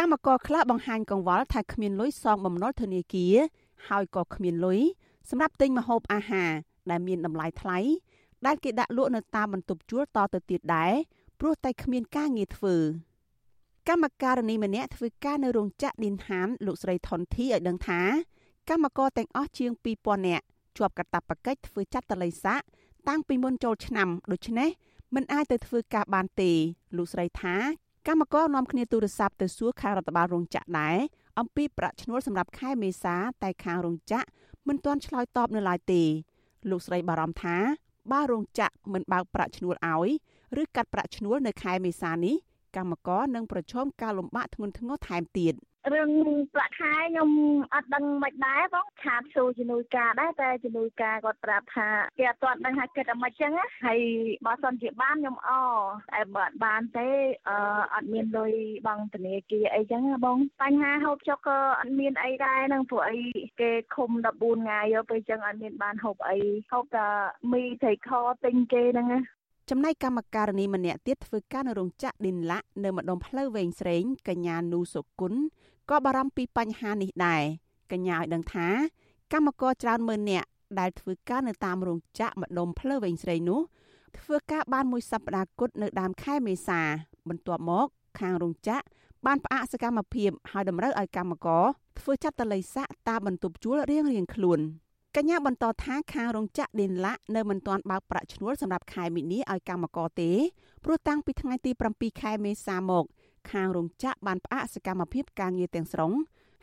កម្មករខ្លះបង្ហាញកង្វល់ថាគ្មានលុយសងបំណុលធនាគារហើយក៏គ្មានលុយសម្រាប់ទិញម្ហូបអាហារដែលមានតម្លៃថ្លៃដែលគេដាក់លក់នៅតាមបន្ទប់ជួលតទៅទៀតដែរព្រោះតែគ្មានការងារធ្វើកម្មការនីម្នាក់ធ្វើការនៅរោងចក្រឌិនហានលោកស្រីថនធីឲ្យដឹងថា កម្មករទាំងអស់ជាង2000នាក់ជាប់កាតព្វកិច្ចធ្វើចាត់តល័យស័កតាំងពីមុនចូលឆ្នាំដូច្នេះមិនអាចទៅធ្វើការបានទេលោកស្រីថា កម្មករនាំគ្នាទូរស័ព្ទទៅសួរខាងរដ្ឋបាលរោងចក្រដែរអំពីប្រាក់ឈ្នួលសម្រាប់ខែមេសាតែខាងរោងចក្រមិនទាន់ឆ្លើយតបនៅឡើយទេលោកស្រីបារម្ភថាបើរោងចក្រមិនបើកប្រាក់ឈ្នួលឲ្យឬកាត់ប្រាក់ឈ្នួលនៅខែមេសានេះ កម្មករនឹងប្រឈមការលំបាកធ្ងន់ធ្ងរថែមទៀត។រឿងប្រាក់ខែខ្ញុំអត់ដឹងមិនដែរបងខាតសួរជំនួយការដែរតែជំនួយការគាត់ប្រាប់ថាគេអត់ទាន់ដឹងថាគិតអាម៉េចចឹងហើយបើសិនជាបានខ្ញុំអតែបើអត់បានទេអឺអត់មានលុយបង់ធនាគារអីចឹងបងបញ្ហាហូបចុកក៏អត់មានអីដែរនឹងព្រោះអីគេឃុំ14ថ្ងៃទៅពេលចឹងអត់មានបានហូបអីហូបតែមីត្រីខទិញគេហ្នឹង ចំណែកកម្មការនីម្នាក់ទៀតធ្វើការនៅរោងចក្រឌិនឡាក់នៅម្ដុំផ្លូវវែងស្រេងកញ្ញានូសុគន្ធក៏បារម្ភពីបញ្ហានេះដែរកញ្ញាឲ្យដឹងថាកម្មករច្រើនម៉ឺននាក់ដែលធ្វើការនៅតាមរោងចក្រម្ដុំផ្លូវវែងស្រេងនោះធ្វើការបានមួយសប្តាហ៍គត់នៅដើមខែមេសា បន្ទាប់មក ខាងរោងចក្របានផ្អាកសកម្មភាព ហើយតម្រូវឲ្យកម្មករធ្វើចាត់តល័យស័កតាមបន្ទប់ជួលរៀងរៀងខ្លួន កញ្ញាបន្តថាខាងរោងចក្រដេនឡាក់នៅមិនទាន់បើកប្រាក់ឈ្នួលសម្រាប់ខែមីនាឲ្យកម្មករទេព្រោះតាំងពីថ្ងៃទី7ខែមេសាមក ខាងរោងចក្របានផ្អាកសកម្មភាពការងារទាំងស្រុង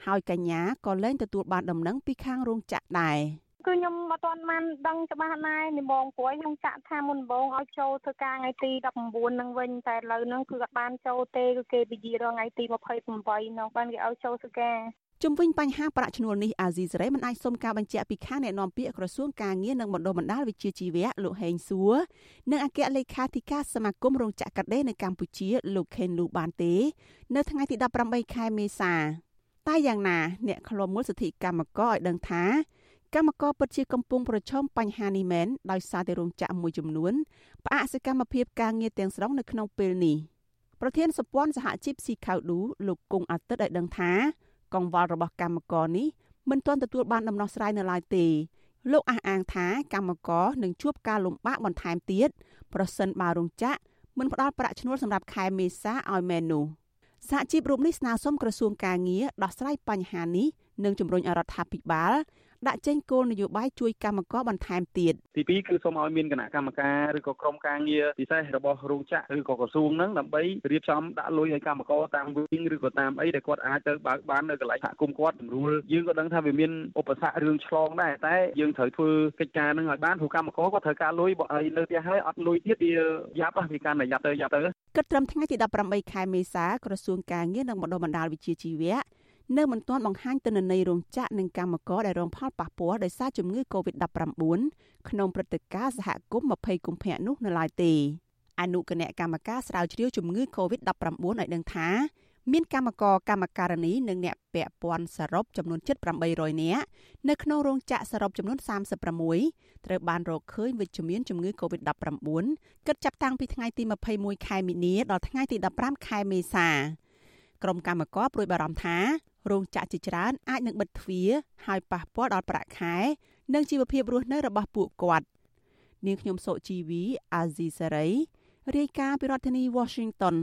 ហើយកញ្ញាក៏លែងទទួលបានដំណឹងពីខាងរោងចក្រដែរគឺខ្ញុំអត់ទាន់បានដឹងច្បាស់ណាស់និមងព្រួយខ្ញុំចាក់ថាមុនដំបូងឲ្យចូលធ្វើការថ្ងៃទី19នឹងវិញតែឥឡូវហ្នឹងគឺអត់បានចូលទេគឺគេពជារថ្ងៃទី28នោះបានគេឲ្យចូលធ្វើការ ជុំវិញបញ្ហាប្រាក់ឈ្នួលនេះអាស៊ីសេរីមិនអាចសុំការបញ្ជាក់ពីខាងអ្នកនាំពាក្យក្រសួងការងារនិងបណ្ដុះបណ្ដាលវិជ្ជាជីវៈលោកហេងសួរនិងអគ្គលេខាធិការសមាគមរោងចក្រកាដេនៅកម្ពុជាលោកខេនលូបានទេ នៅថ្ងៃទី18ខែមេសាតែយ៉ាងណាអ្នកខ្លំមើលសិទ្ធិកម្មករឲ្យដឹងថាកម្មករពិតជាកំពុងប្រឈមបញ្ហានេះមែនដោយសារតែរោងចក្រមួយចំនួនផ្អាកសកម្មភាពការងារទាំងស្រុងនៅក្នុងពេលនេះប្រធានសព័ន្ធសហជីពស៊ីខៅឌូលោកគង់អាទិត្យឲ្យដឹងថា កង្វល់របស់កម្មករនេះមិនទាន់ទទួលបានដំណោះស្រាយនៅឡើយទេលោកអះអាងថាកម្មករនឹងជួបការលំបាកបន្ថែមទៀតប្រសិនបើរោងចក្រមិនផ្ដល់ប្រាក់ឈ្នួលសម្រាប់ខែមេសាឲ្យមែននោះសហជីពរូបនេះស្នើសុំក្រសួងការងារដោះស្រាយបញ្ហានេះនិងជំរុញរដ្ឋាភិបាល ដាក់ចេញគោលនយោបាយជួយកម្មករបន្ថែមទៀតទី2គឺសូមឲ្យមានគណៈកម្មការឬក៏ក្រុមការងារពិសេសរបស់រោងចក្រឬក៏ក្រសួងហ្នឹងដើម្បីរៀបចំដាក់លុយឲ្យកម្មករតាមវិញឬក៏តាមអីដែលគាត់អាចទៅបើកបាននៅកន្លែងសហគមន៍គាត់ស្រួលយើងក៏ដឹងថាវាមានឧបសគ្គរឿងឆ្លងដែរតែយើងត្រូវធ្វើកិច្ចការហ្នឹងឲ្យបានព្រោះកម្មករគាត់ត្រូវការលុយបើឲ្យនៅផ្ទះហើយអត់លុយទៀតវាយ៉ាប់វាកាន់តែយ៉ាប់ទៅយ៉ាប់ទៅគិតត្រឹមថ្ងៃទី18ខែមេសាក្រសួងការងារនិងបណ្ដុះបណ្ដាលវិជ្ជាជីវៈ នៅមិនទាន់បង្ហាញទិន្នន័យរោងចក្រនិងកម្មករដែលរងផលប៉ះពាល់ដោយសារជំងឺ Covid-19 ក្នុងព្រឹត្តិការណ៍សហគមន៍20កុម្ភៈនោះនៅឡើយទេអនុគណៈកម្មការស្រាវជ្រាវជំងឺ Covid-19 ឲ្យដឹងថាមានកម្មករកម្មការិនីនិងអ្នកពាក់ព័ន្ធសរុបចំនួន7,800នាក់នៅក្នុងរោងចក្រសរុបចំនួន36ត្រូវបានរកឃើញវិជ្ជមានជំងឺ Covid-19 គិតចាប់តាំងពីថ្ងៃទី21ខែមីនាដល់ថ្ងៃទី15ខែមេសាក្រុមកម្មករព្រួយបារម្ភថា រោងចក្រជាច្រើនអាចនឹងបិទទ្វារហើយប៉ះពាល់ដល់ប្រាក់ខែ និងជីវភាពរស់នៅរបស់ពួកគាត់នាងខ្ញុំសុជីវីអាស៊ីសេរីរាយការណ៍ពីរដ្ឋធានី Washington